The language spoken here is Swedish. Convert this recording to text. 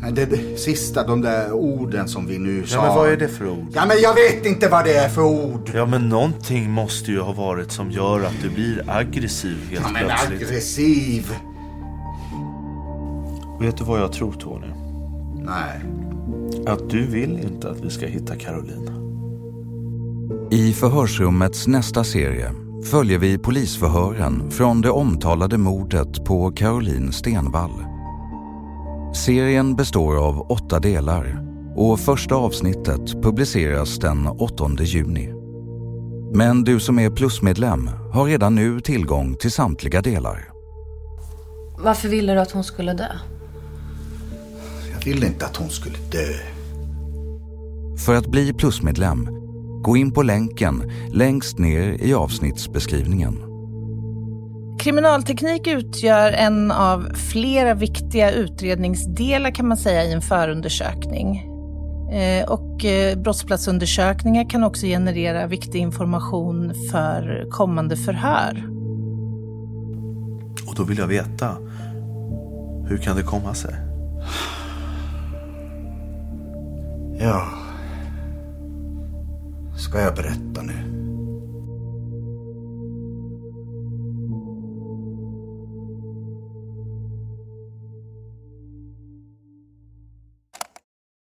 Men det sista, de där orden som vi nu sa. Ja, men vad är det för ord? Ja, men jag vet inte vad det är för ord. Ja, men någonting måste ju ha varit som gör att du blir aggressiv helt Ja, men plötsligt. aggressiv. Vet du vad jag tror, Tony? Nej. Att du vill inte att vi ska hitta Caroline. I förhörsrummets nästa serie följer vi polisförhören från det omtalade mordet på Caroline Stenvall. Serien består av åtta delar och första avsnittet publiceras den 8 juni. Men du som är plusmedlem har redan nu tillgång till samtliga delar. Varför ville du att hon skulle dö? Jag ville inte att hon skulle dö. För att bli plusmedlem, gå in på länken längst ner i avsnittsbeskrivningen. Kriminalteknik utgör en av flera viktiga utredningsdelar kan man säga i en förundersökning. Eh, Och eh, brottsplatsundersökningar kan också generera viktig information för kommande förhör. Och då vill jag veta. Hur kan det komma sig? Ja. Ska jag berätta nu?